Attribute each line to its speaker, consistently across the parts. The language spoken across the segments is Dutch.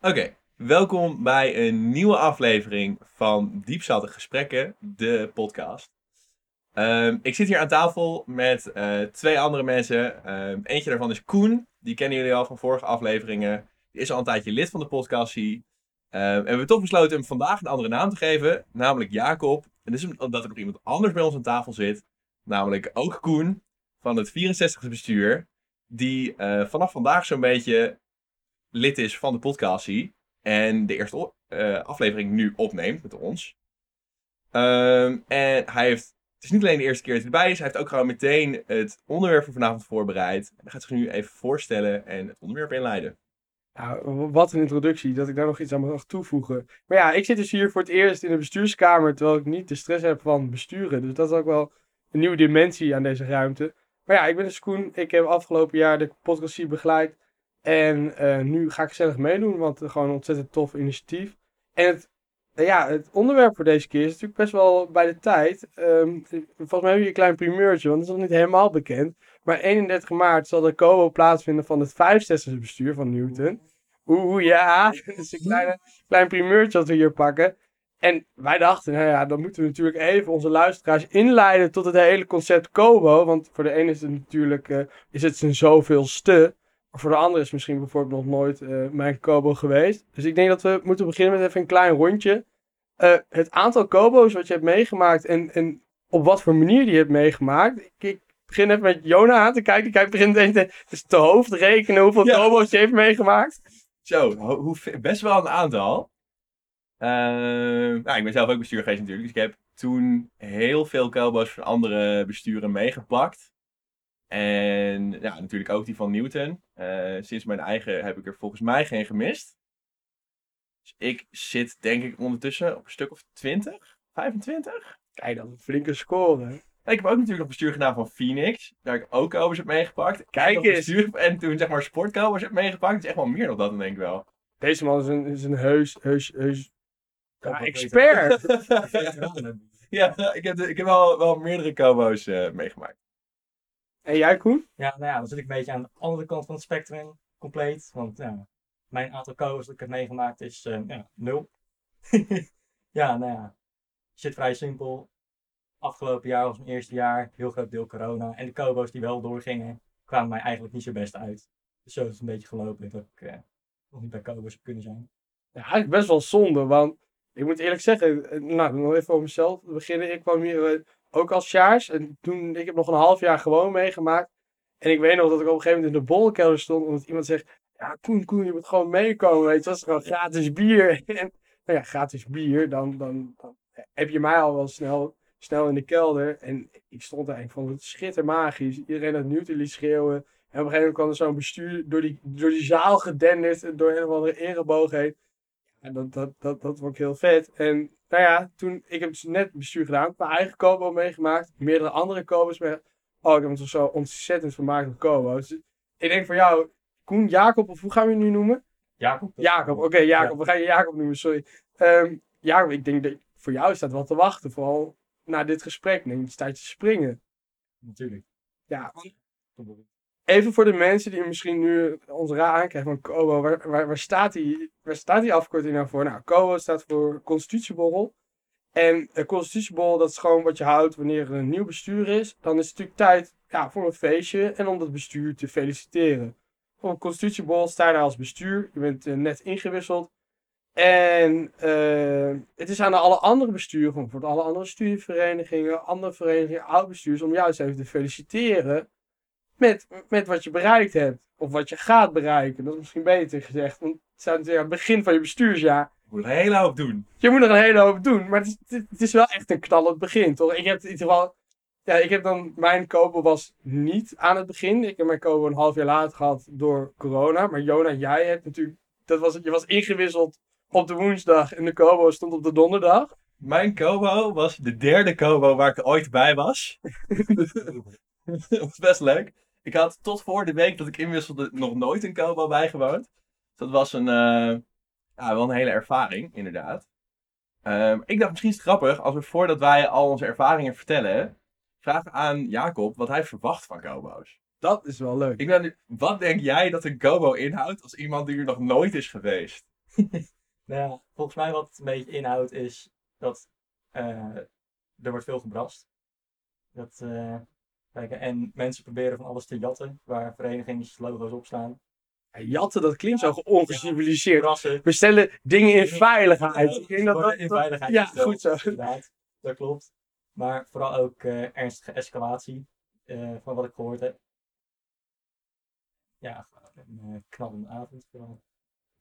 Speaker 1: Oké, welkom bij een nieuwe aflevering van Diepzatte Gesprekken, de podcast. Ehm, ik zit hier aan tafel met eh, twee andere mensen. Ehm, eentje daarvan is Koen, die kennen jullie al van vorige afleveringen. Die is al een tijdje lid van de podcast. Ehm, en we hebben toch besloten hem vandaag een andere naam te geven, namelijk Jacob. En dus omdat er nog iemand anders bij ons aan tafel zit, namelijk ook Koen van het 64e bestuur, die eh, vanaf vandaag zo'n beetje lid is van de podcastie en de eerste uh, aflevering nu opneemt met ons. Um, en hij heeft, het is niet alleen de eerste keer dat hij erbij is, hij heeft ook gewoon meteen het onderwerp voor vanavond voorbereid. Hij gaat zich nu even voorstellen en het onderwerp inleiden.
Speaker 2: Nou, wat een introductie, dat ik daar nog iets aan mag toevoegen. Maar ja, ik zit dus hier voor het eerst in de bestuurskamer, terwijl ik niet de stress heb van besturen. Dus dat is ook wel een nieuwe dimensie aan deze ruimte. Maar ja, ik ben dus Koen. Ik heb afgelopen jaar de podcast begeleid. En uh, nu ga ik gezellig meedoen, want het gewoon een ontzettend tof initiatief. En het, ja, het onderwerp voor deze keer is natuurlijk best wel bij de tijd. Um, volgens mij heb je een klein primeurtje, want het is nog niet helemaal bekend. Maar 31 maart zal de COBO plaatsvinden van het 65e bestuur van Newton. Oeh, ja, dat is een kleine, klein primeurtje dat we hier pakken. En wij dachten, nou ja, dan moeten we natuurlijk even onze luisteraars inleiden tot het hele concept Kobo. Want voor de ene is het natuurlijk, is het zijn zoveelste. Voor de andere is misschien bijvoorbeeld nog nooit uh, mijn Kobo geweest. Dus ik denk dat we moeten beginnen met even een klein rondje. Uh, het aantal Kobo's wat je hebt meegemaakt en, en op wat voor manier die je hebt meegemaakt. Ik, ik begin even met Jona aan te kijken. Kijk, begint te, dus te hoofd rekenen hoeveel ja. Kobo's je heeft meegemaakt.
Speaker 1: Zo, hoe, best wel een aantal. Uh, nou, ik ben zelf ook bestuur geweest natuurlijk. Dus ik heb toen heel veel Kobo's van andere besturen meegepakt. En ja, natuurlijk ook die van Newton. Uh, sinds mijn eigen heb ik er volgens mij geen gemist. Dus ik zit denk ik ondertussen op een stuk of 20, 25.
Speaker 2: Kijk, dat is een flinke score.
Speaker 1: Ik heb ook natuurlijk nog bestuur gedaan van Phoenix. Daar heb ik ook Kobers heb meegepakt.
Speaker 2: Kijk eens.
Speaker 1: Bestuur, en toen zeg maar sportkobers heb meegepakt. Het is echt wel meer dan dat dan denk ik wel.
Speaker 2: Deze man is een, is een heus, heus, heus ja, expert.
Speaker 1: ja, ik heb, ik heb wel, wel meerdere Kobo's uh, meegemaakt.
Speaker 2: En jij, Koen?
Speaker 3: Ja, nou ja, dan zit ik een beetje aan de andere kant van het spectrum compleet. Want ja, mijn aantal Kobo's dat ik heb meegemaakt is uh, ja, nul. ja, nou ja, zit vrij simpel. Afgelopen jaar was mijn eerste jaar, heel groot deel corona. En de Kobo's die wel doorgingen, kwamen mij eigenlijk niet zo best uit. Dus zo is het een beetje gelopen dat ik uh, nog niet bij Kobo's kunnen zijn.
Speaker 2: Ja, eigenlijk best wel zonde, want ik moet eerlijk zeggen, eh, nou, nog even over mezelf beginnen. Ik kwam hier ook als Sjaars. En toen, ik heb nog een half jaar gewoon meegemaakt. En ik weet nog dat ik op een gegeven moment in de bollenkelder stond. Omdat iemand zegt, ja Koen, Koen, je moet gewoon meekomen. Weet je, dat is gewoon gratis bier. en nou ja, gratis bier, dan, dan, dan, heb je mij al wel snel, snel in de kelder. En ik stond daar en ik vond het schittermagisch. Iedereen had liet schreeuwen. En op een gegeven moment kwam er zo'n bestuur door die, door die zaal gedenderd. Door een of andere ereboog heen. En dat, dat, dat, dat vond ik heel vet. En nou ja, toen, ik heb dus net bestuur gedaan, mijn eigen Kobo meegemaakt, meerdere andere Kobo's mee. Oh, ik heb me zo ontzettend vermaakt met Kobo's. Dus ik denk voor jou, Koen, Jacob, of hoe gaan we je nu noemen?
Speaker 3: Jacob.
Speaker 2: Jacob, oké, Jacob. We gaan je Jacob noemen, sorry. Um, Jacob, ik denk dat voor jou staat wel te wachten, vooral na dit gesprek. Denk het is tijd te springen.
Speaker 3: Natuurlijk.
Speaker 2: Ja, Even voor de mensen die misschien nu ons raar aankrijgen van waar, waar, staat die, waar staat afkorting nou voor? Nou, COBO staat voor Constitutieborrel. En een constitutieborrel, dat is gewoon wat je houdt wanneer er een nieuw bestuur is. Dan is het natuurlijk tijd ja, voor een feestje en om dat bestuur te feliciteren. Voor een constitutieborrel sta daar als bestuur. Je bent uh, net ingewisseld. En uh, het is aan alle andere besturen, voor alle andere studieverenigingen, andere verenigingen, oud-bestuurs, om jou eens even te feliciteren met, met wat je bereikt hebt. Of wat je gaat bereiken. Dat is misschien beter gezegd. Want het staat natuurlijk aan het begin van je bestuursjaar.
Speaker 1: Je moet een hele hoop doen.
Speaker 2: Je moet er een hele hoop doen. Maar het is, het is wel echt een knallend begin, toch? Ik heb in ieder geval... Ja, ik heb dan... Mijn kopen was niet aan het begin. Ik heb mijn kopen een half jaar later gehad door corona. Maar Jona, jij hebt natuurlijk... Dat was, je was ingewisseld op de woensdag en de Kobo stond op de donderdag.
Speaker 1: Mijn Kobo was de derde Kobo waar ik ooit bij was. dat was best leuk. Ik had tot voor de week dat ik inwisselde nog nooit een Kobo bijgewoond. Dat was een, uh, ja, wel een hele ervaring, inderdaad. Um, ik dacht misschien is het grappig als we voordat wij al onze ervaringen vertellen, vragen aan Jacob wat hij verwacht van Kobo's.
Speaker 2: Dat is wel leuk.
Speaker 1: Ik ben, wat denk jij dat een Kobo inhoudt als iemand die er nog nooit is geweest?
Speaker 3: nou ja, volgens mij wat het een beetje inhoudt is dat eh, er wordt veel gebrast. Dat, eh, kijk, en mensen proberen van alles te jatten waar verenigingslogo's op staan.
Speaker 2: Ja, Jatten, dat klinkt zo ongeciviliseerd. We stellen dingen in veiligheid. Ik denk dat dat,
Speaker 3: in veiligheid
Speaker 2: Ja,
Speaker 3: gesteld,
Speaker 2: goed zo.
Speaker 3: Inderdaad, dat klopt. Maar vooral ook eh, ernstige escalatie eh, van wat ik gehoord heb. Ja, een knallende avond vooral.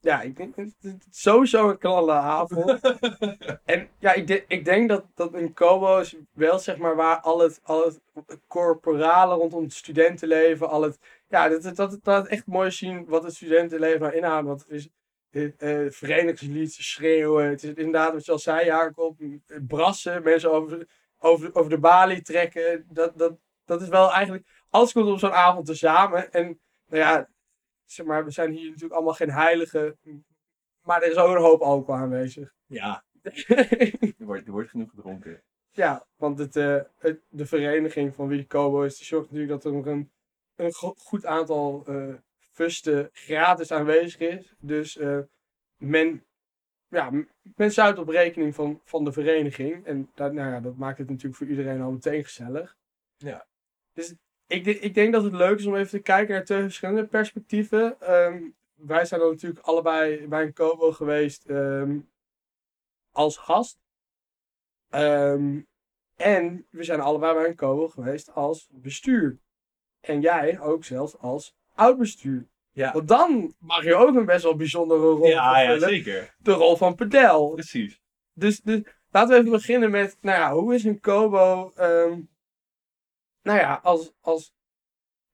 Speaker 2: Ja, ik denk het is sowieso een knalle avond. en ja, ik, de- ik denk dat, dat in Kobo's wel zeg maar waar al het, al het corporale rondom het studentenleven, al het, ja, dat, dat, dat, dat echt mooi zien wat het studentenleven nou inhoudt. Want het is eh, eh, verenigingslied, schreeuwen, het is inderdaad wat je al zei Jacob, brassen, mensen over, over, over de balie trekken. Dat, dat, dat is wel eigenlijk, alles komt op zo'n avond tezamen. En nou ja, zeg maar, we zijn hier natuurlijk allemaal geen heiligen. Maar er is ook een hoop alcohol aanwezig.
Speaker 1: Ja, er wordt, er wordt genoeg gedronken.
Speaker 2: ja, want het, eh, het- de vereniging van wie de Kobo is, die zorgt natuurlijk dat er nog een, een go- goed aantal eh fusten gratis aanwezig is. Dus eh, men, ja, men zuipt op rekening van, van de vereniging. En dat, nou ja, dat maakt het natuurlijk voor iedereen al meteen gezellig.
Speaker 1: Ja.
Speaker 2: Dus ik, denk- ik denk dat het leuk is om even te kijken naar twee verschillende perspectieven. Ehm, wij zijn dan natuurlijk allebei bij een Kobo geweest ehm, als gast. Ehm, en we zijn allebei bij een Kobo geweest als bestuur. En jij ook zelfs als oud bestuur.
Speaker 1: Ja,
Speaker 2: Want dan mag je ook een best wel bijzondere rol
Speaker 1: ja, ja
Speaker 2: vervullen.
Speaker 1: zeker.
Speaker 2: De rol van pedel.
Speaker 1: Precies.
Speaker 2: Dus, dus laten we even beginnen met, nou ja, hoe is een Kobo, nou ja, als, als,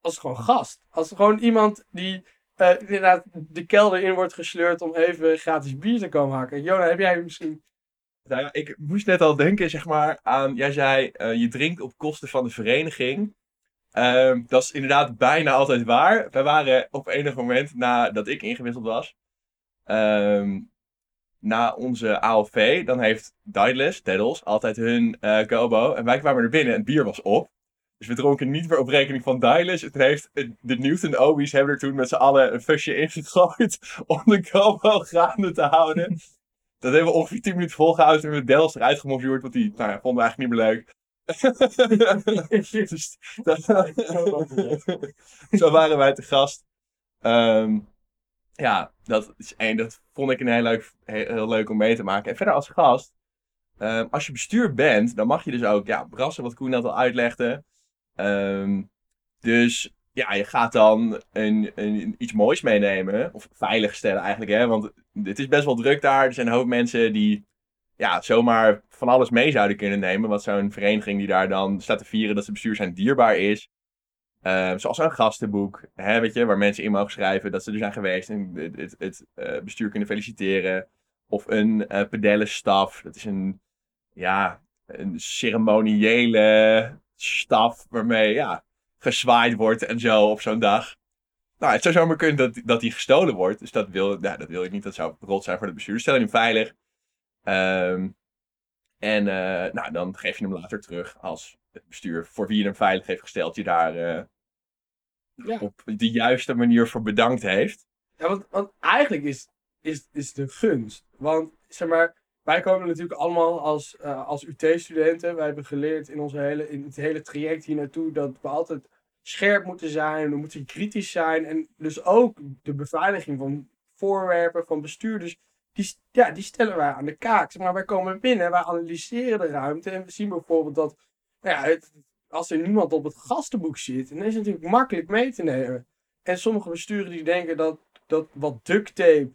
Speaker 2: als gewoon gast. Als gewoon iemand die eh, inderdaad de kelder in wordt gesleurd om even gratis bier te komen hakken. Jona, heb jij misschien...
Speaker 1: Nou ja, ik moest net al denken, zeg maar, aan... Jij zei, eh, je drinkt op kosten van de vereniging. Ehm, dat is inderdaad bijna altijd waar. Wij waren op enig moment, nadat ik ingewisseld was... ehm, na onze ALV, dan heeft Daedalus, Daedalus, altijd hun Kobo. En wij kwamen er binnen en het bier was op. Dus we dronken niet meer op rekening van Daedalus. Het heeft, de Newton Obies hebben er toen met z'n allen een fusje ingegooid om de Kobo gaande te houden. Dat hebben we ongeveer 10 minuten volgehouden en we Dels eruit gemovuurd, want die nou ja, vonden we eigenlijk niet meer leuk. dus, dat- zo waren wij te gast. Ehm, ja, dat is één. Dat vond ik een heel leuk, heel, heel leuk om mee te maken. En verder als gast, ehm, als je bestuur bent, dan mag je dus ook ja, brassen, wat Koen net al uitlegde. Ehm, dus ja, je gaat dan een, een, iets moois meenemen. Of veilig stellen eigenlijk, hè. Want het is best wel druk daar. Er zijn een hoop mensen die ja, zomaar van alles mee zouden kunnen nemen. Wat zo'n vereniging die daar dan staat te vieren dat ze bestuur zijn dierbaar is. Ehm, zoals een gastenboek, hè, weet je, waar mensen in mogen schrijven dat ze er zijn geweest en het, het, eh, bestuur kunnen feliciteren. Of een eh pedellenstaf, dat is een, ja, een ceremoniële staf waarmee ja, gezwaaid wordt en zo op zo'n dag. Nou, het zou zomaar kunnen dat, dat die gestolen wordt. Dus dat wil, ja, dat wil ik niet. Dat zou rot zijn voor het bestuur. Dus Stel je hem veilig. Ehm, en eh, nou, dan geef je hem later terug als het bestuur voor wie je hem veilig heeft gesteld je daar eh,
Speaker 2: Ja.
Speaker 1: op de juiste manier voor bedankt heeft.
Speaker 2: Ja, want, want eigenlijk is, is, is de gunst. Want, zeg maar, wij komen natuurlijk allemaal als, eh, als UT-studenten. Wij hebben geleerd in, onze hele, in het hele traject hier naartoe dat we altijd scherp moeten zijn. We moeten kritisch zijn. En dus ook de beveiliging van voorwerpen, van bestuurders. Die, ja, die stellen wij aan de kaak. Maar, wij komen binnen, wij analyseren de ruimte. En we zien bijvoorbeeld dat nou ja, als er niemand op het gastenboek zit, dan is het natuurlijk makkelijk mee te nemen. En sommige besturen die denken dat, dat wat duct tape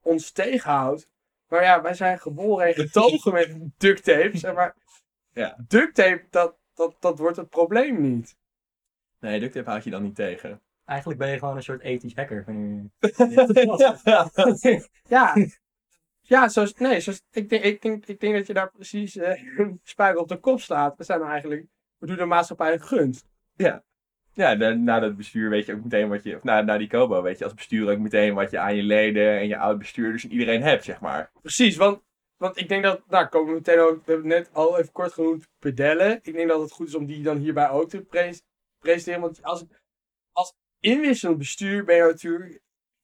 Speaker 2: ons tegenhoudt. Maar ja, wij zijn geboren en getogen met duct tape. Zeg maar,
Speaker 1: Ja.
Speaker 2: duct tape, dat, dat, dat wordt het probleem niet.
Speaker 1: Nee, duct tape houd je dan niet tegen.
Speaker 3: Eigenlijk ben je gewoon een soort ethisch hacker. van je-
Speaker 2: Ja, ja zoals, nee, zoals, ik, denk, ik, denk, ik denk dat je daar precies eh een spijker op de kop slaat. We zijn eigenlijk, we doen de maatschappij een gunst.
Speaker 1: Ja, na, na dat bestuur weet je ook meteen wat je... Of na, na die Kobo weet je als bestuur ook meteen wat je aan je leden en je oud-bestuurders en iedereen hebt, zeg maar.
Speaker 2: Precies, want, want ik denk dat, nou komen we meteen ook, we hebben net al even kort genoemd, pedellen. Ik denk dat het goed is om die dan hierbij ook te pres- presenteren. Want als, als inwisselend bestuur ben je natuurlijk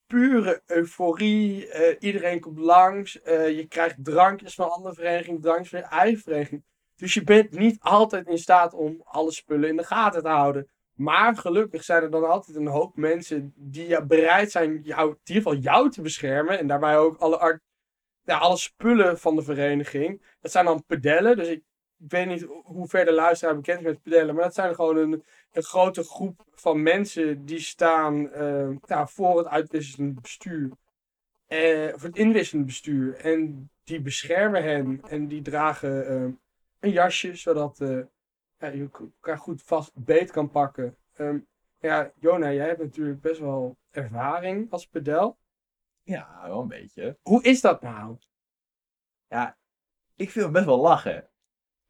Speaker 2: pure euforie. eh, iedereen komt langs. eh, je krijgt drankjes van andere verenigingen, drankjes van je eigen vereniging. Dus je bent niet altijd in staat om alle spullen in de gaten te houden. Maar gelukkig zijn er dan altijd een hoop mensen die bereid zijn jou, in ieder geval jou te beschermen. En daarbij ook alle, art- ja, alle spullen van de vereniging. Dat zijn dan pedellen. Dus ik, weet niet hoe ver de luisteraar bekend is met pedellen. Maar dat zijn gewoon een, een grote groep van mensen die staan eh, ja, voor het uitwisselend bestuur. Eh, voor het inwisselend bestuur. En die beschermen hen. En die dragen eh, een jasje, zodat eh, ja, je elkaar goed vast beet kan pakken. Ehm, ja, Jona, jij hebt natuurlijk best wel ervaring als pedel.
Speaker 1: Ja, wel een beetje.
Speaker 2: Hoe is dat nou?
Speaker 1: Ik vind het best wel lachen.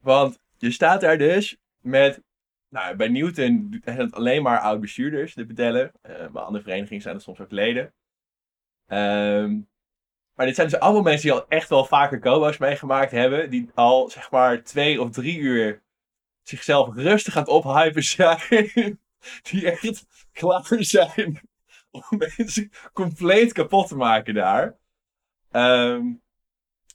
Speaker 1: Want je staat daar dus met... Nou, bij Newton zijn het alleen maar oud-bestuurders, de pedellen. Eh, bij andere verenigingen zijn het soms ook leden. Ehm, maar dit zijn dus allemaal mensen die al echt wel vaker kobo's meegemaakt hebben. Die al, zeg maar, twee of drie uur zichzelf rustig aan het ophypen zijn. Die echt klaar zijn om mensen compleet kapot te maken daar. Ehm,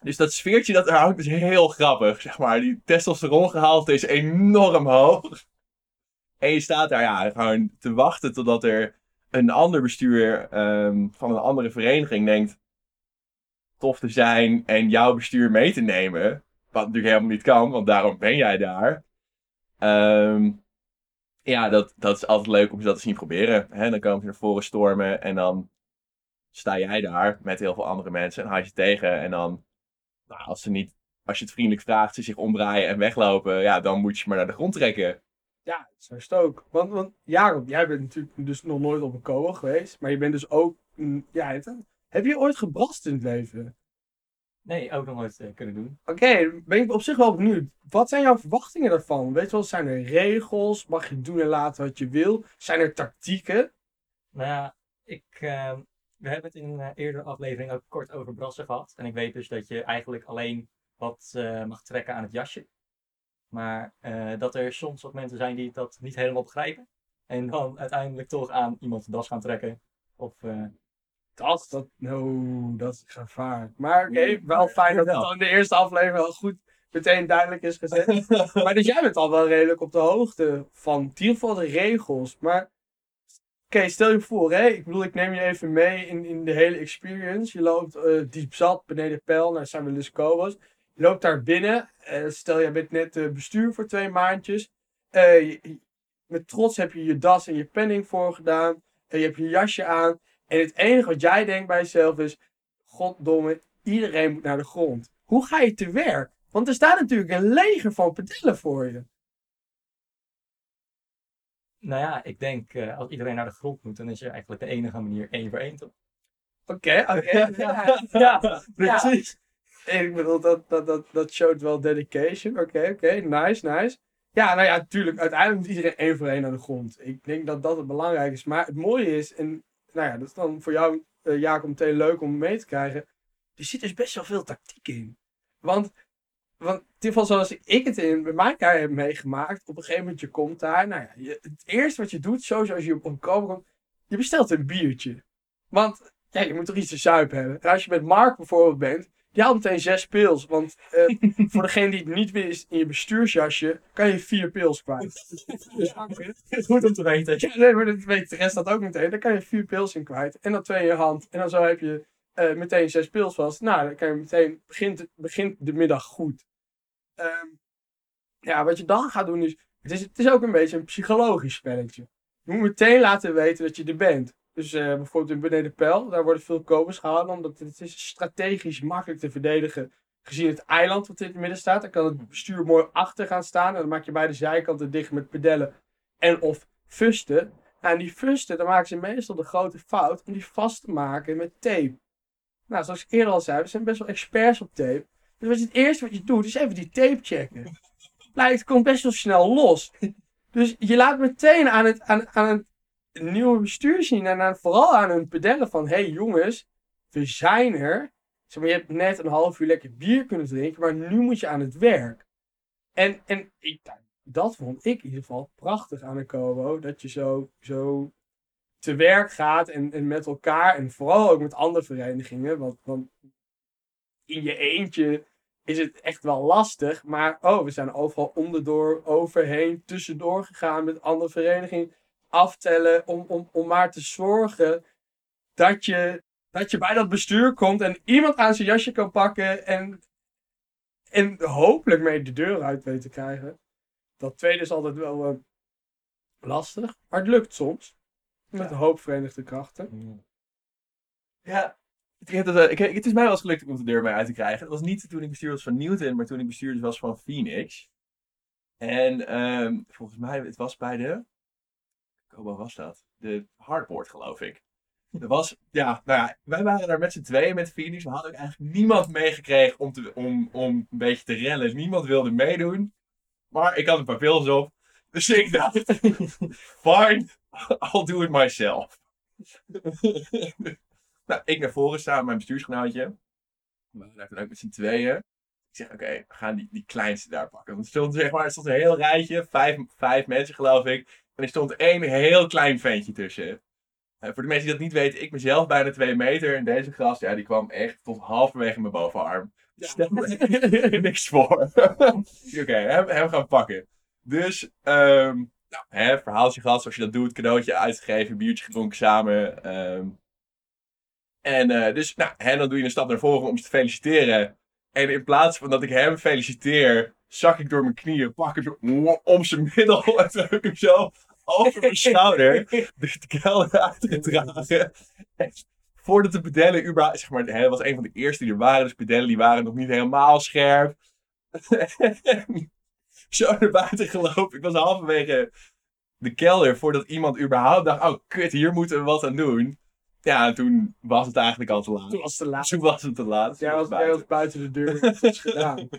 Speaker 1: dus dat sfeertje dat er hangt is heel grappig. Zeg maar, die testosterongehalte is enorm hoog. En je staat daar ja, gewoon te wachten totdat er een ander bestuur ehm, van een andere vereniging denkt tof te zijn en jouw bestuur mee te nemen. Wat natuurlijk helemaal niet kan, want daarom ben jij daar. Ehm, ja, dat, dat is altijd leuk om ze dat te zien proberen. Hè? Dan komen ze naar voren stormen en dan sta jij daar met heel veel andere mensen en haal je tegen. En dan, nou, als, ze niet, als je het vriendelijk vraagt, ze zich omdraaien en weglopen, ja, dan moet je maar naar de grond trekken.
Speaker 2: Ja, zo is ook. Want, want Jacob, jij bent natuurlijk dus nog nooit op een kool geweest. Maar je bent dus ook... mm, Ja, heb je ooit gebrast in het leven?
Speaker 3: Nee, ook nog nooit eh, kunnen doen.
Speaker 2: Oké, ben ik op zich wel benieuwd. Wat zijn jouw verwachtingen daarvan? Weet je wel, zijn er regels? Mag je doen en laten wat je wil? Zijn er tactieken?
Speaker 3: Nou ja, ik, eh, we hebben het in een eh, eerdere aflevering ook kort over brassen gehad. En ik weet dus dat je eigenlijk alleen wat eh, mag trekken aan het jasje. Maar eh, dat er soms wat mensen zijn die dat niet helemaal begrijpen. En dan uiteindelijk toch aan iemand de das gaan trekken. Of eh,
Speaker 2: Dat, dat, no, dat is gevaarlijk. Maar oké, wel fijn dat het al in de eerste aflevering al goed meteen duidelijk is gezet. maar dus jij bent al wel redelijk op de hoogte van in ieder geval de regels. Maar oké, stel je voor, hè, ik bedoel, ik neem je even mee in, in de hele experience. Je loopt eh, diep zat beneden Pel, naar San Luis Cobos. Je loopt daar binnen. eh, stel, jij bent net eh, bestuur voor twee maandjes. Je- je- met trots heb je je das en je penning voorgedaan. En je hebt je jasje aan. En het enige wat jij denkt bij jezelf is: Goddomme, iedereen moet naar de grond. Hoe ga je te werk? Want er staat natuurlijk een leger van pedellen voor je.
Speaker 3: nou ja, ik denk eh, als iedereen naar de grond moet, dan is er eigenlijk de enige manier één voor één toch?
Speaker 2: Oké, oké. ja, ja,
Speaker 1: Precies.
Speaker 2: En ik bedoel, dat, dat, dat, dat showt wel dedication. Oké, oké, nice, nice. Ja, nou ja, natuurlijk, uiteindelijk moet iedereen één voor één naar de grond. Ik denk dat dat het belangrijk is. Maar het mooie is, en nou ja, dat is dan voor jou, eh, Jacob, meteen leuk om mee te krijgen. Er zit dus best wel veel tactiek in. Want, want in ieder geval zoals ik het in mijn kaart heb meegemaakt, op een gegeven moment je komt daar. Nou ja, je, het eerste wat je doet, sowieso als je op een koper komt, je bestelt een biertje. Want ja, je moet toch iets te zuipen hebben. En als je met Mark bijvoorbeeld bent, die haalt meteen zes pils. Want eh, voor degene die het niet wist, in je bestuursjasje kan je vier pils kwijt. Dus,
Speaker 3: Goed om te weten.
Speaker 2: ja, nee, maar dat weet de rest dat ook meteen. Daar kan je vier pils in kwijt. En dan twee in je hand. En dan zo heb je eh, meteen zes pils vast. Nou, dan kan je meteen, begint, begint de middag goed. Ehm, ja, wat je dan gaat doen is, het is, het is ook een beetje een psychologisch spelletje. Je moet meteen laten weten dat je er bent. Dus eh, bijvoorbeeld in Beneden Pijl, daar worden veel kobers gehouden, omdat het is strategisch makkelijk te verdedigen. Gezien het eiland wat in het midden staat, dan kan het bestuur mooi achter gaan staan. En dan maak je beide zijkanten dicht met pedellen en of fusten. Nou, en die fusten, dan maken ze meestal de grote fout om die vast te maken met tape. Nou, zoals ik eerder al zei, we zijn best wel experts op tape. Dus wat je het eerste wat je doet, is even die tape checken. Nou, het komt best wel snel los. Dus je laat meteen aan het, aan, aan het nieuwe bestuur zien en aan, vooral aan hun pedellen van... Hé hey jongens, we zijn er. Maar, je hebt net een half uur lekker bier kunnen drinken, maar nu moet je aan het werk. En, en ik, dat vond ik in ieder geval prachtig aan een Kobo. Dat je zo, zo te werk gaat en, en met elkaar en vooral ook met andere verenigingen. Want, want in je eentje is het echt wel lastig. Maar oh, we zijn overal onderdoor, overheen, tussendoor gegaan met andere verenigingen. Aftellen om, om, om maar te zorgen dat je, dat je bij dat bestuur komt en iemand aan zijn jasje kan pakken en, en hopelijk mee de deur uit weet te krijgen. Dat tweede is altijd wel eh, lastig, maar het lukt soms. Met een hoop verenigde krachten.
Speaker 1: Ja, dat, eh, ik, het is mij wel eens gelukt om de deur mee uit te krijgen. Het was niet toen ik bestuurder was van Newton, maar toen ik bestuurder was van Phoenix. En ehm, volgens mij, het was bij de... Wat was dat? De hardboard, geloof ik. Er was, ja, nou ja, wij waren daar met z'n tweeën met Phoenix. We hadden ook eigenlijk niemand meegekregen om, te, om, om een beetje te rellen. Niemand wilde meedoen. Maar ik had een paar pils op. Dus ik dacht, fine, I'll do it myself. nou, ik naar voren staan met mijn bestuursgenootje. We waren daar ook met z'n tweeën. Ik zeg, oké, we gaan die, die kleinste daar pakken. Want er stond, zeg maar, er stond een heel rijtje, vijf, vijf mensen geloof ik. En er stond één heel klein ventje tussen. Uh, voor de mensen die dat niet weten, ik mezelf bijna twee meter. En deze gast, ja, die kwam echt tot halverwege mijn bovenarm.
Speaker 2: Ja.
Speaker 1: Stel me niks voor. Oké, hem, hem gaan pakken. Dus, ehm nou, hè, verhaaltje gehad, zoals je dat doet. Cadeautje uitgegeven, biertje gedronken samen. ehm. en eh, dus, nou, hè, dan doe je een stap naar voren om ze te feliciteren. En in plaats van dat ik hem feliciteer, zak ik door mijn knieën, pak hem zo om zijn middel en druk hem zo over mijn schouder de, de kelder uitgedragen. En voordat de pedellen überhaupt, zeg maar, hij was een van de eerste die er waren, dus pedellen die waren nog niet helemaal scherp. Zo naar buiten gelopen. Ik was halverwege de kelder voordat iemand überhaupt dacht, oh kut, hier moeten we wat aan doen. Ja, en toen was het eigenlijk al te laat.
Speaker 2: Toen was het te laat.
Speaker 1: Toen was het te laat.
Speaker 2: Jij was, was buiten de deur. Gedaan.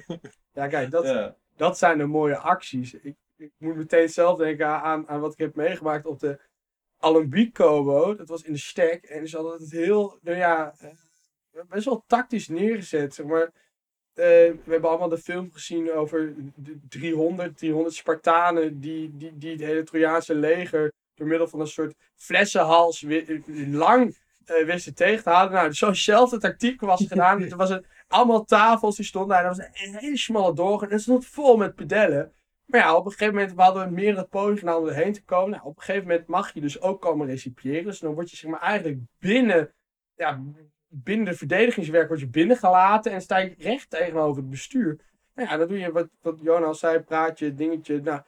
Speaker 2: Ja, kijk, dat,
Speaker 1: Ja.
Speaker 2: dat zijn de mooie acties. Ik, ik moet meteen zelf denken aan, aan wat ik heb meegemaakt op de Alembiek Kobo. Dat was in de stek. En ze hadden het heel, nou ja, eh, best wel tactisch neergezet. Zeg maar. Eh, we hebben allemaal de film gezien over de 300, 300 Spartanen die, die, die het hele Trojaanse leger door middel van een soort flessenhals wi- lang eh, wisten tegen te houden. Nou, zo'nzelfde tactiek was gedaan. er was een, allemaal tafels die stonden daar. Dat was een hele smalle doorgang. En het stond vol met pedellen. Maar ja, op een gegeven moment, we hadden meerdere pogingen om erheen te komen. Nou, op een gegeven moment mag je dus ook komen recipiëren. Dus dan word je zeg maar eigenlijk binnen, ja, binnen de verdedigingswerk word je binnengelaten. En sta je recht tegenover het bestuur. Nou ja, dan doe je wat, wat Jonas zei, praatje, dingetje. Nou,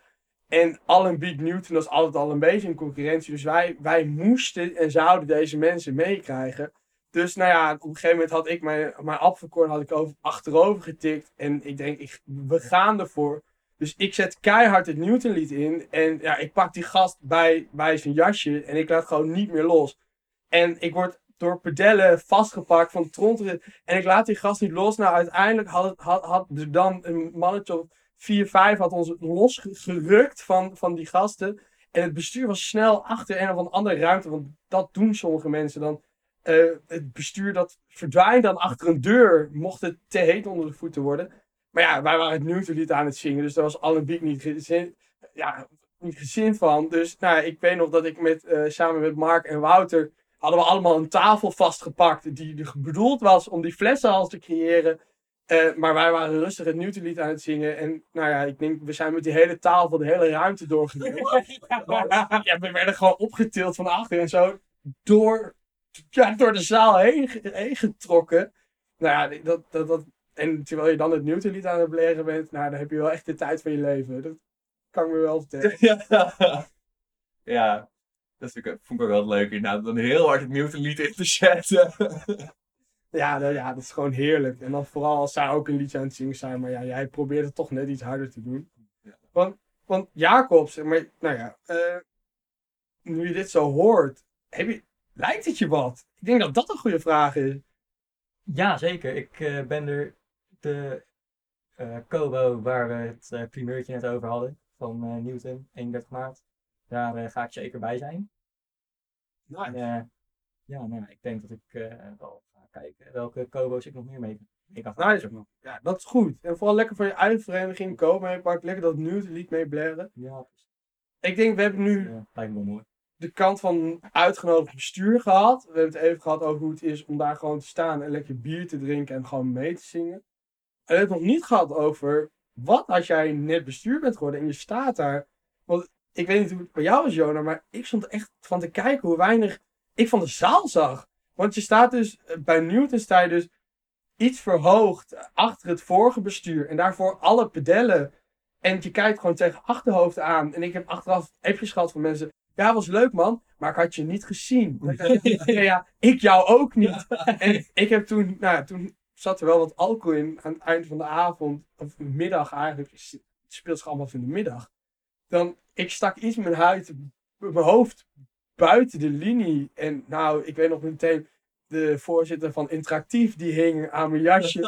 Speaker 2: en Allen Beat Newton was altijd al een beetje een concurrentie. Dus wij, wij moesten en zouden deze mensen meekrijgen. Dus nou ja, op een gegeven moment had ik mijn, mijn had ik over, achterover getikt. En ik denk, ik, we gaan ervoor. Dus ik zet keihard het Newtonlied in. En ja, ik pak die gast bij, bij zijn jasje. En ik laat gewoon niet meer los. En ik word door pedellen vastgepakt van tronteren. En ik laat die gast niet los. Nou, uiteindelijk had, had, had dan een mannetje of 4, 5 had ons losgerukt van, van die gasten. En het bestuur was snel achter een of andere ruimte. Want dat doen sommige mensen dan. Eh, het bestuur dat verdwijnt dan achter een deur. Mocht het te heet onder de voeten worden. Maar ja, wij waren het Newtonlied aan het zingen. Dus daar was Alembiek niet gezin, ja, niet gezin van. Dus nou, ik weet nog dat ik met, eh, samen met Mark en Wouter... hadden we allemaal een tafel vastgepakt. Die bedoeld was om die flessenhals te creëren. Eh, maar wij waren rustig het Newtonlied aan het zingen. En nou ja, ik denk, we zijn met die hele tafel de hele ruimte doorgegaan. ja, we werden gewoon opgetild van achter en zo door, ja, door de zaal heen, heen getrokken. Nou ja, dat, dat, dat, en terwijl je dan het Newtonlied aan het leren bent, nou, dan heb je wel echt de tijd van je leven. Dat kan ik me wel vertellen.
Speaker 1: Ja. ja, dat vind ik, vond ik ook wel leuk inderdaad. Dan heel hard het Newton-lied in te zetten.
Speaker 2: Ja, nou ja, dat is gewoon heerlijk. En dan vooral als zij ook een liedje aan het zingen zijn. Maar ja, jij probeert het toch net iets harder te doen.
Speaker 1: Ja.
Speaker 2: Want, want Jacob, zeg maar, nou ja, eh, nu je dit zo hoort, heb je, lijkt het je wat? Ik denk dat dat een goede vraag is.
Speaker 3: Ja, zeker. Ik eh, ben er de eh Kobo waar we het eh, primeurtje net over hadden van eh, Newton, 31 maart. Daar ga ik zeker bij zijn. En, eh, ja, nou, ik denk dat ik wel ga kijken welke Kobo's ik nog meer mee, kan gaan.
Speaker 2: Nice man. Ja, dat is goed. En vooral lekker van je eigen vereniging komen. Pak lekker dat Newton lied mee blaren.
Speaker 3: Ja,
Speaker 2: Ik denk, we hebben nu
Speaker 3: lijkt me wel mooi.
Speaker 2: de kant van uitgenodigd bestuur gehad. We hebben het even gehad over hoe het is om daar gewoon te staan en lekker bier te drinken en gewoon mee te zingen. En hebben het nog niet gehad over wat als jij net bestuur bent geworden en je staat daar. Want ik weet niet hoe het bij jou is, Jona, maar ik stond echt van te kijken hoe weinig ik van de zaal zag. Want je staat dus, eh, bij Newton sta je dus iets verhoogd achter het vorige bestuur. En daarvoor alle pedellen. En je kijkt gewoon tegen achterhoofd aan. En ik heb achteraf appjes gehad van mensen. Ja, was leuk man, maar ik had je niet gezien. Ja, ja, ik jou ook niet. En ik heb toen, nou toen zat er wel wat alcohol in aan het eind van de avond. Of middag eigenlijk. Het speelt zich allemaal in de middag. Dan, ik stak iets mijn huid, mijn hoofd buiten de linie. En nou, ik weet nog meteen, de voorzitter van Interactief, die hing aan mijn jasje.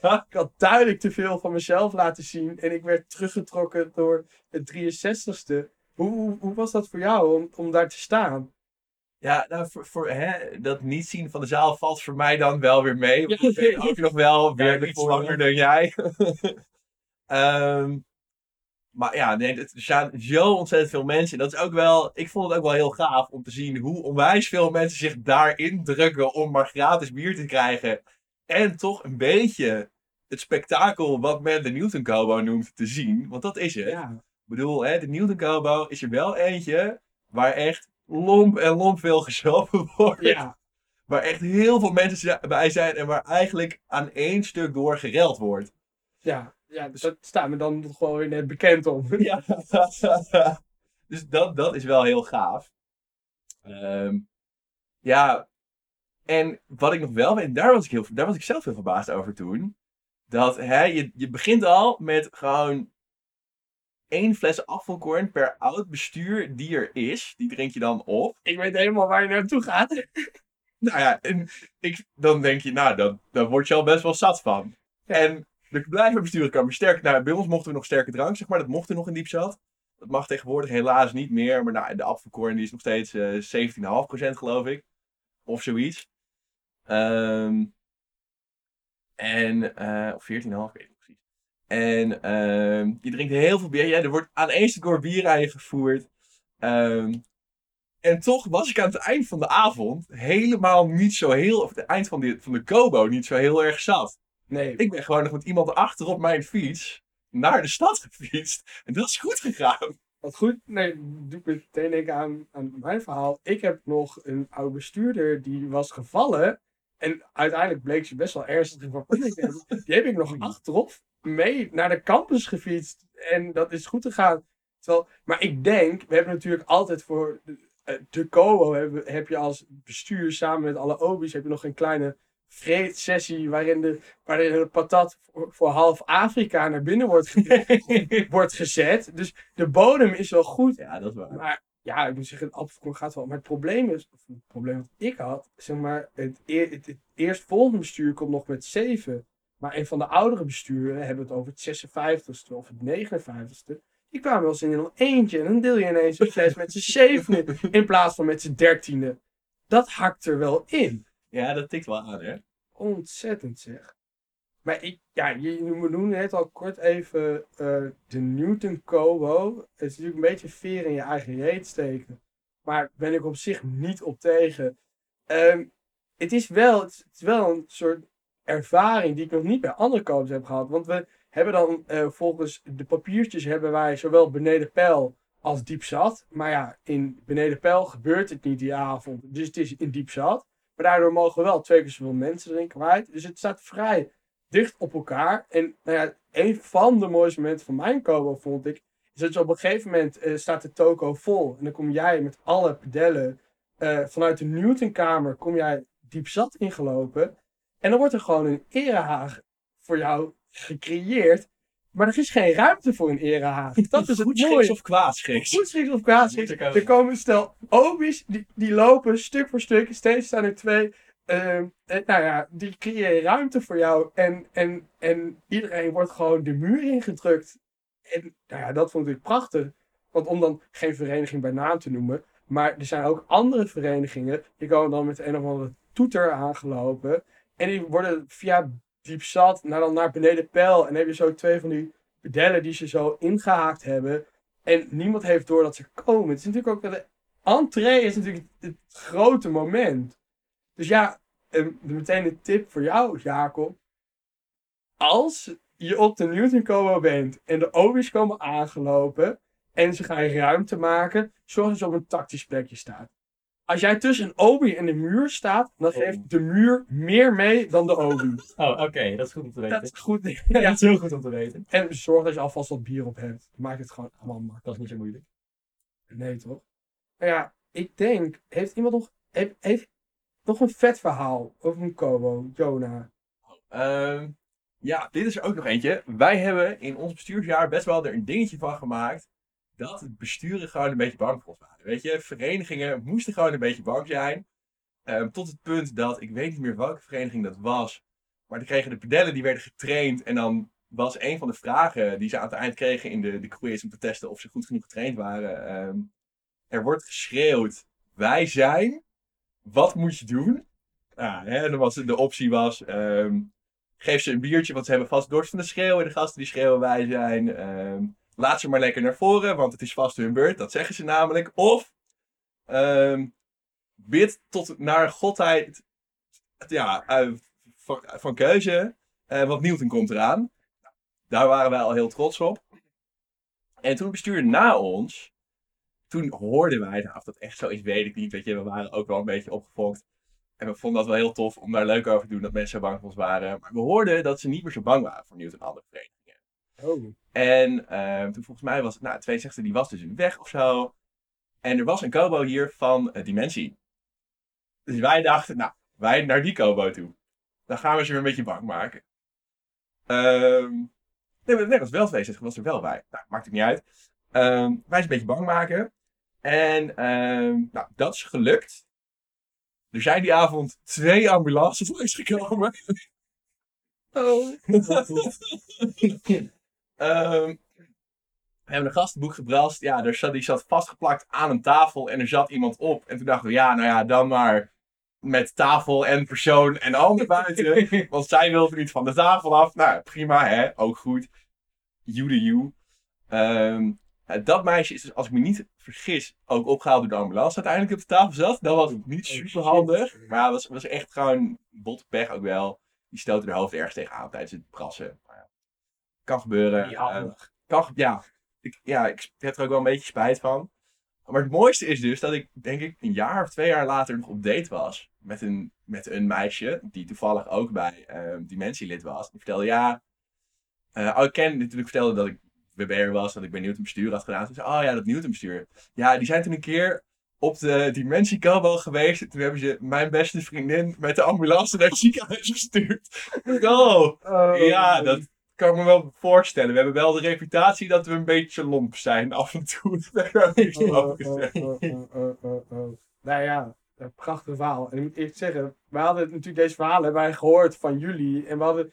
Speaker 2: ik had duidelijk te veel van mezelf laten zien. En ik werd teruggetrokken door het 63ste. Hoe, hoe, hoe was dat voor jou om, om daar te staan?
Speaker 1: Ja, nou, voor, voor hè, dat niet zien van de zaal valt voor mij dan wel weer mee. Want ik ben
Speaker 2: ja.
Speaker 1: ook nog wel weer iets langer dan jij. Ehm, maar ja, nee, het- er staan zo ontzettend veel mensen. Dat is ook wel, ik vond het ook wel heel gaaf om te zien hoe onwijs veel mensen zich daarin drukken om maar gratis bier te krijgen. En toch een beetje het spektakel wat men de Newton Combo noemt te zien. Want dat is het.
Speaker 2: Ja,
Speaker 1: Ik bedoel, hè, de Newton Combo is er wel eentje waar echt lomp en lomp veel geschoven wordt.
Speaker 2: ja.
Speaker 1: Waar echt heel veel mensen bij zijn en waar eigenlijk aan één stuk door gereld wordt.
Speaker 2: ja, ja dat staat me dan wel weer net bekend om.
Speaker 1: Ja. dus dat, dat is wel heel gaaf. Ehm, ja, en wat ik nog wel weet, daar was ik, heel, daar was ik zelf heel verbaasd over toen. Dat hè, je, je begint al met gewoon één fles afvalkorn per oud bestuur die er is. Die drink je dan op.
Speaker 2: Ik weet helemaal waar je naartoe gaat.
Speaker 1: Nou ja, en ik, dan denk je, nou, dan, dan word je al best wel zat van.
Speaker 2: Ja.
Speaker 1: En de blijven besturen kan maar sterk. Nou, bij ons mochten we nog sterke drank, zeg maar. Dat mocht er nog in diepzat. Dat mag tegenwoordig helaas niet meer. Maar nou, de apfelkorn die is nog steeds eh 17,5% geloof ik. Of zoiets. Ehm, en, eh of 14,5, weet ik niet precies. En ehm, je drinkt heel veel bier. Ja, er wordt aan één stuk door bier aan je gevoerd. Ehm, en toch was ik aan het eind van de avond helemaal niet zo heel, of het eind van de, van de Kobo niet zo heel erg zat.
Speaker 2: Nee,
Speaker 1: Ik ben gewoon nog met iemand achter op mijn fiets naar de stad gefietst. En dat is goed gegaan.
Speaker 2: wat goed. Nee, doe ik meteen denken aan, aan mijn verhaal. Ik heb nog een oude bestuurder die was gevallen. En uiteindelijk bleek ze best wel ernstig hebben. Die heb ik nog achterop mee naar de campus gefietst. En dat is goed gegaan. Terwijl, maar ik denk, we hebben natuurlijk altijd voor de, eh, de COO heb, heb je als bestuur samen met alle OBI's heb je nog een kleine vreedsessie waarin de, waarin de patat voor, voor half Afrika naar binnen wordt, ge- wordt gezet. Dus de bodem is wel goed.
Speaker 1: Ja, dat is waar.
Speaker 2: Maar ja, ik moet zeggen, het appelkorn gaat wel. Maar het probleem is, of het probleem wat ik had, zeg maar, het, eer, het, het eerstvolgende bestuur komt nog met 7. Maar een van de oudere besturen hebben het over het 56ste of het 59ste. Die kwamen wel eens in een eentje en dan deel je ineens een fles met z'n zevenen in plaats van met z'n dertiende. Dat hakt er wel in.
Speaker 1: Ja, dat tikt wel aan, hè?
Speaker 2: Ontzettend zeg. Maar ik, ja, je, je noemde net al kort even eh, de Newton Kobo. Het is natuurlijk een beetje veer in je eigen reet steken. Maar ben ik op zich niet op tegen. Ehm, het, is wel, het is wel een soort ervaring die ik nog niet bij andere kobos heb gehad. Want we hebben dan eh, volgens de papiertjes hebben wij zowel beneden pijl als diep zat. Maar ja, in beneden pijl gebeurt het niet die avond. Dus het is in diep zat. Maar daardoor mogen wel twee keer zoveel mensen erin kwijt. Dus het staat vrij dicht op elkaar. En nou ja, een van de mooiste momenten van mijn Kobo vond ik. Is dat je op een gegeven moment eh, staat de toko vol. En dan kom jij met alle pedellen eh, vanuit de Newtonkamer. Kom jij diep zat ingelopen. En dan wordt er gewoon een erehaag voor jou gecreëerd. Maar er is geen ruimte voor een erehaag. Dat is het
Speaker 1: Goed
Speaker 2: mooie.
Speaker 1: of kwaad schiks.
Speaker 2: Goed schiks of kwaad schiks.
Speaker 3: Moet er komen.
Speaker 2: Stel obi's, die, die lopen stuk voor stuk. Steeds staan er twee. Ehm, nou ja, die creëren ruimte voor jou. En, en, en iedereen wordt gewoon de muur ingedrukt. En nou ja, dat vond ik prachtig. Want om dan geen vereniging bij naam te noemen. Maar er zijn ook andere verenigingen. Die komen dan met een of andere toeter aangelopen. En die worden via diep zat naar, dan naar beneden pijl. En dan heb je zo twee van die pedellen die ze zo ingehaakt hebben. En niemand heeft door dat ze komen. Het is natuurlijk ook wel entree is natuurlijk het grote moment. Dus ja, eh, meteen een tip voor jou, Jacob. Als je op de Newton Combo bent en de obi's komen aangelopen en ze gaan ruimte maken, zorg dat je op een tactisch plekje staat. Als jij tussen een obi en de muur staat, dan geeft de muur meer mee dan de obi.
Speaker 3: Oh, oké, dat is goed om te weten.
Speaker 2: Dat is goed.
Speaker 3: Ja, dat is heel goed om te weten.
Speaker 2: En zorg dat je alvast wat bier op hebt. Maak het gewoon allemaal makkelijk.
Speaker 3: Dat is niet zo moeilijk.
Speaker 2: Nee, toch? Nou ja, ik denk, heeft iemand nog, heeft, heeft nog een vet verhaal over een Kobo, Jonah?
Speaker 1: Ehm, ja, dit is er ook nog eentje. Wij hebben in ons bestuursjaar best wel er een dingetje van gemaakt. Dat het besturen gewoon een beetje bang voor ons waren. Weet je, verenigingen moesten gewoon een beetje bang zijn. Ehm, tot het punt dat, ik weet niet meer welke vereniging dat was. Maar dan kregen de pedellen, die werden getraind. En dan was een van de vragen die ze aan het eind kregen in de, de quiz om te testen of ze goed genoeg getraind waren. ehm, er wordt geschreeuwd, wij zijn, wat moet je doen? Nou, hè, dan was de optie was, ehm, geef ze een biertje, want ze hebben vast dorst van de schreeuwen. De gasten die schreeuwen wij zijn. Laat ze maar lekker naar voren, want het is vast hun beurt. Dat zeggen ze namelijk. Of ehm, bid tot naar godheid ja, eh, van, keuze, eh, want Newton komt eraan. Daar waren wij al heel trots op. En toen het na ons, toen hoorden wij, nou, of dat echt zo is, weet ik niet. Weet je, we waren ook wel een beetje opgefokt. En we vonden dat wel heel tof om daar leuk over te doen, dat mensen zo bang voor ons waren. Maar we hoorden dat ze niet meer zo bang waren voor Newton en andere verenigingen.
Speaker 2: Oh.
Speaker 1: En ehm, toen volgens mij was het, nou, 62 die was dus weg of zo. En er was een Kobo hier van eh, Dimensie. Dus wij dachten, nou, wij naar die Kobo toe. Dan gaan we ze weer een beetje bang maken. Ehm nee, maar- nee, was wel 62, was er wel bij. Nou, maakt het niet uit. Ehm, wij ze een beetje bang maken. En nou, dat is gelukt. Er zijn die avond twee ambulances langsgekomen.
Speaker 2: Oh.
Speaker 1: Ehm, we hebben een gastenboek gebrast. Ja, er zat, die zat vastgeplakt aan een tafel en er zat iemand op. En toen dachten we, ja, nou ja, dan maar met tafel en persoon en ander buiten. Want zij wilde niet van de tafel af. Nou, prima, hè, ook goed. You the you. Dat meisje is dus, als ik me niet vergis, ook opgehaald door de ambulance uiteindelijk op de tafel zat. Dat was niet
Speaker 2: Oh,
Speaker 1: super handig. Maar het was, was echt gewoon bot pech ook wel. Die stootte haar hoofd ergens tegenaan tijdens het prassen. Ja, kan gebeuren.
Speaker 2: Niet
Speaker 1: Ehm, kan, ja, ik, ja, ik heb er ook wel een beetje spijt van. Maar het mooiste is dus dat ik, denk ik, een jaar of twee jaar later nog op date was. Met een, met een meisje, die toevallig ook bij ehm Dimentielid was. Die vertelde, ja... eh oh, ik ken natuurlijk vertelde dat ik WBR was, dat ik bij Newton bestuur had gedaan. Toen zei oh ja, dat Newton bestuur. Ja, die zijn toen een keer op de Dimensie Kobo geweest. En toen hebben ze mijn beste vriendin met de ambulance naar het ziekenhuis gestuurd. oh,
Speaker 2: Oh.
Speaker 1: ja, dat kan ik me wel voorstellen. We hebben wel de reputatie dat we een beetje lomp zijn af en toe. Daar niks over.
Speaker 2: Nou ja, een prachtig verhaal. En ik moet eerlijk zeggen, wij hadden natuurlijk deze verhalen hebben wij gehoord van jullie. En we hadden,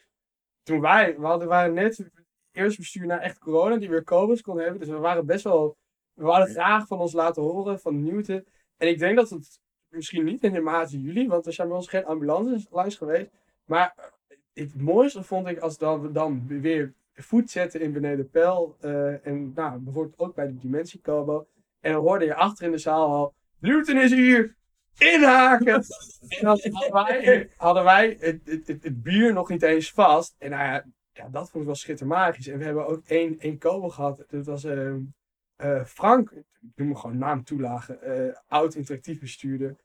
Speaker 2: toen wij, we hadden, waren net het eerste bestuur na echt corona, die weer COVID kon hebben. Dus we waren best wel, we hadden graag van ons laten horen, van Newton. En ik denk dat het misschien niet in de mate jullie, want er zijn bij ons geen ambulances langs geweest. Maar het mooiste vond ik als dan, we dan weer voet zetten in beneden Pel. eh, en nou, bijvoorbeeld ook bij de Dimensie Kobo. En dan hoorde je achter in de zaal al, Newton is hier! Inhaken! en dan hadden wij, hadden wij het, het, het, het bier nog niet eens vast. En nou ja, ja, dat vond ik wel schittermagisch. En we hebben ook één, één Kobo gehad. Dat was eh, Frank, ik noem hem gewoon naam toelagen, eh, oud interactief bestuurder.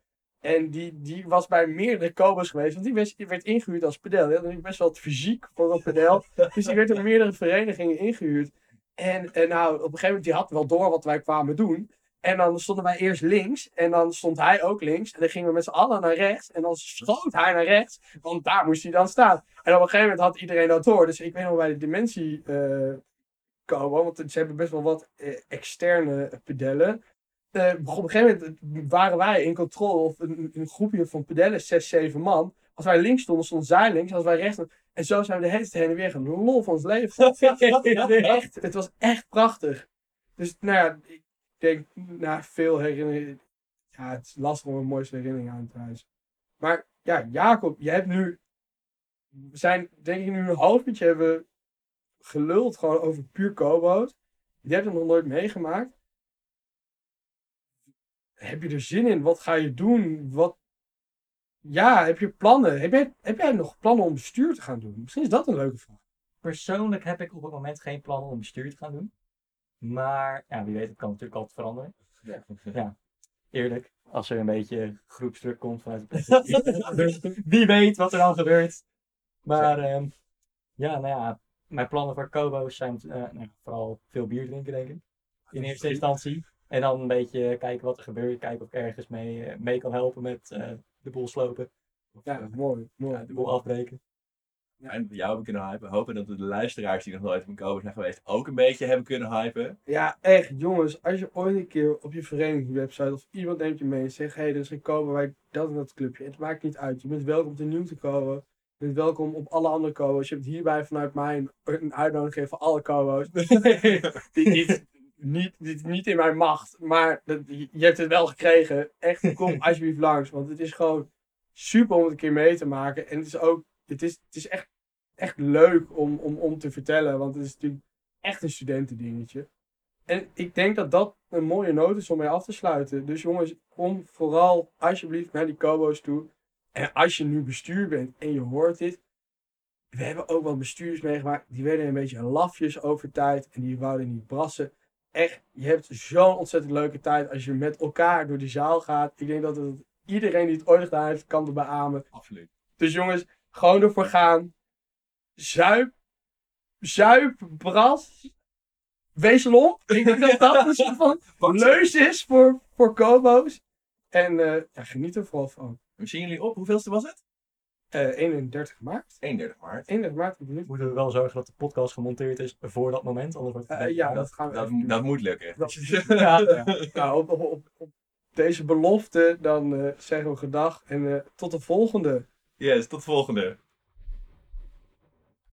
Speaker 2: En die, die was bij meerdere Kobo's geweest, want die werd, die werd ingehuurd als pedel. Die had natuurlijk best wel het fysiek voor een pedel. dus die werd door meerdere verenigingen ingehuurd. En, en nou, op een gegeven moment, die had wel door wat wij kwamen doen. En dan stonden wij eerst links. En dan stond hij ook links. En dan gingen we met z'n allen naar rechts. En dan schoot hij naar rechts. Want daar moest hij dan staan. En op een gegeven moment had iedereen dat door. Dus ik weet nog bij de Dimensie eh komen. Want ze hebben best wel wat eh, externe pedellen. Eh, op een gegeven moment waren wij in controle. Of een, een groepje van pedellen, zes, zeven man. Als wij links stonden, stond zij links. Als wij rechts stonden. En zo zijn we de hele tijd heen en weer gaan. Lol van ons leven. echt, het was echt prachtig. Dus nou ja, ik denk na veel herinneringen. Ja, het is lastig om een mooiste herinnering aan te. Maar ja, Jacob, jij hebt nu. We zijn denk ik nu een half uurtje hebben geluld gewoon over puur kobo's. Je hebt het nog nooit meegemaakt. Heb je er zin in? Wat ga je doen? Wat... Ja, heb je plannen? Heb jij, heb jij nog plannen om bestuur te gaan doen? Misschien is dat een leuke vraag.
Speaker 3: Persoonlijk heb ik op het moment geen plannen om bestuur te gaan doen. Maar ja, wie weet, het kan natuurlijk altijd veranderen.
Speaker 2: Ja.
Speaker 3: Eerlijk, als er een beetje groepsdruk komt vanuit de Wie weet wat er dan gebeurt. Maar ehm, ja, nou ja, mijn plannen voor Kobo's zijn eh, nou, vooral veel bier drinken, denk ik. In eerste instantie. En dan een beetje kijken wat er gebeurt. Kijken of ik ergens mee, eh, mee kan helpen met eh, de boel slopen. Of,
Speaker 2: Ja,
Speaker 3: eh,
Speaker 2: mooi. mooi.
Speaker 3: ja, de boel afbreken.
Speaker 1: En jou hebben kunnen hypen. Hopen dat we de luisteraars die nog nooit op een Kobo zijn geweest ook een beetje hebben kunnen hypen.
Speaker 2: Ja, echt, jongens. Als je ooit een keer op je verenigingswebsite of iemand neemt je mee en zegt: hé, hey, er is een bij dat en dat clubje. Het maakt niet uit. Je bent welkom te nieuw te Kobo. Je bent welkom op alle andere Kobo's. Je hebt hierbij vanuit mij een, een uitnodiging voor alle Kobo's. die niet, niet, niet, niet in mijn macht, maar dat, je hebt het wel gekregen. Echt, kom alsjeblieft langs. Want het is gewoon super om het een keer mee te maken. En het is ook, het is, het is echt, echt leuk om, om, om te vertellen. Want het is natuurlijk echt een studentendingetje. En ik denk dat dat een mooie noot is om mee af te sluiten. Dus jongens, kom vooral alsjeblieft naar die Kobo's toe. En als je nu bestuur bent en je hoort dit. We hebben ook wel bestuurders meegemaakt. Die werden een beetje lafjes over tijd. En die wouden niet brassen. Echt, je hebt zo'n ontzettend leuke tijd als je met elkaar door die zaal gaat. Ik denk dat het, iedereen die het ooit gedaan heeft, kan het beamen.
Speaker 1: Absoluut.
Speaker 2: Dus jongens, gewoon ervoor gaan. Zuip. Zuip, bras. Wees lomp. Ik denk dat dat een soort van leus is voor, voor Kobo's. En eh, ja, geniet er vooral van.
Speaker 1: We zien jullie op. Hoeveelste was het?
Speaker 2: Eh 31 maart.
Speaker 1: 31 maart.
Speaker 2: 31 maart.
Speaker 3: Moeten we wel zorgen dat de podcast gemonteerd is voor dat moment, anders wordt het
Speaker 2: Eh, ja, dat gaan we
Speaker 1: Dat, dat moet lukken.
Speaker 2: Dat- ja, ja. Nou, op, op, op, op deze belofte dan eh, zeggen we gedag en eh, tot de volgende.
Speaker 1: Yes, tot de volgende.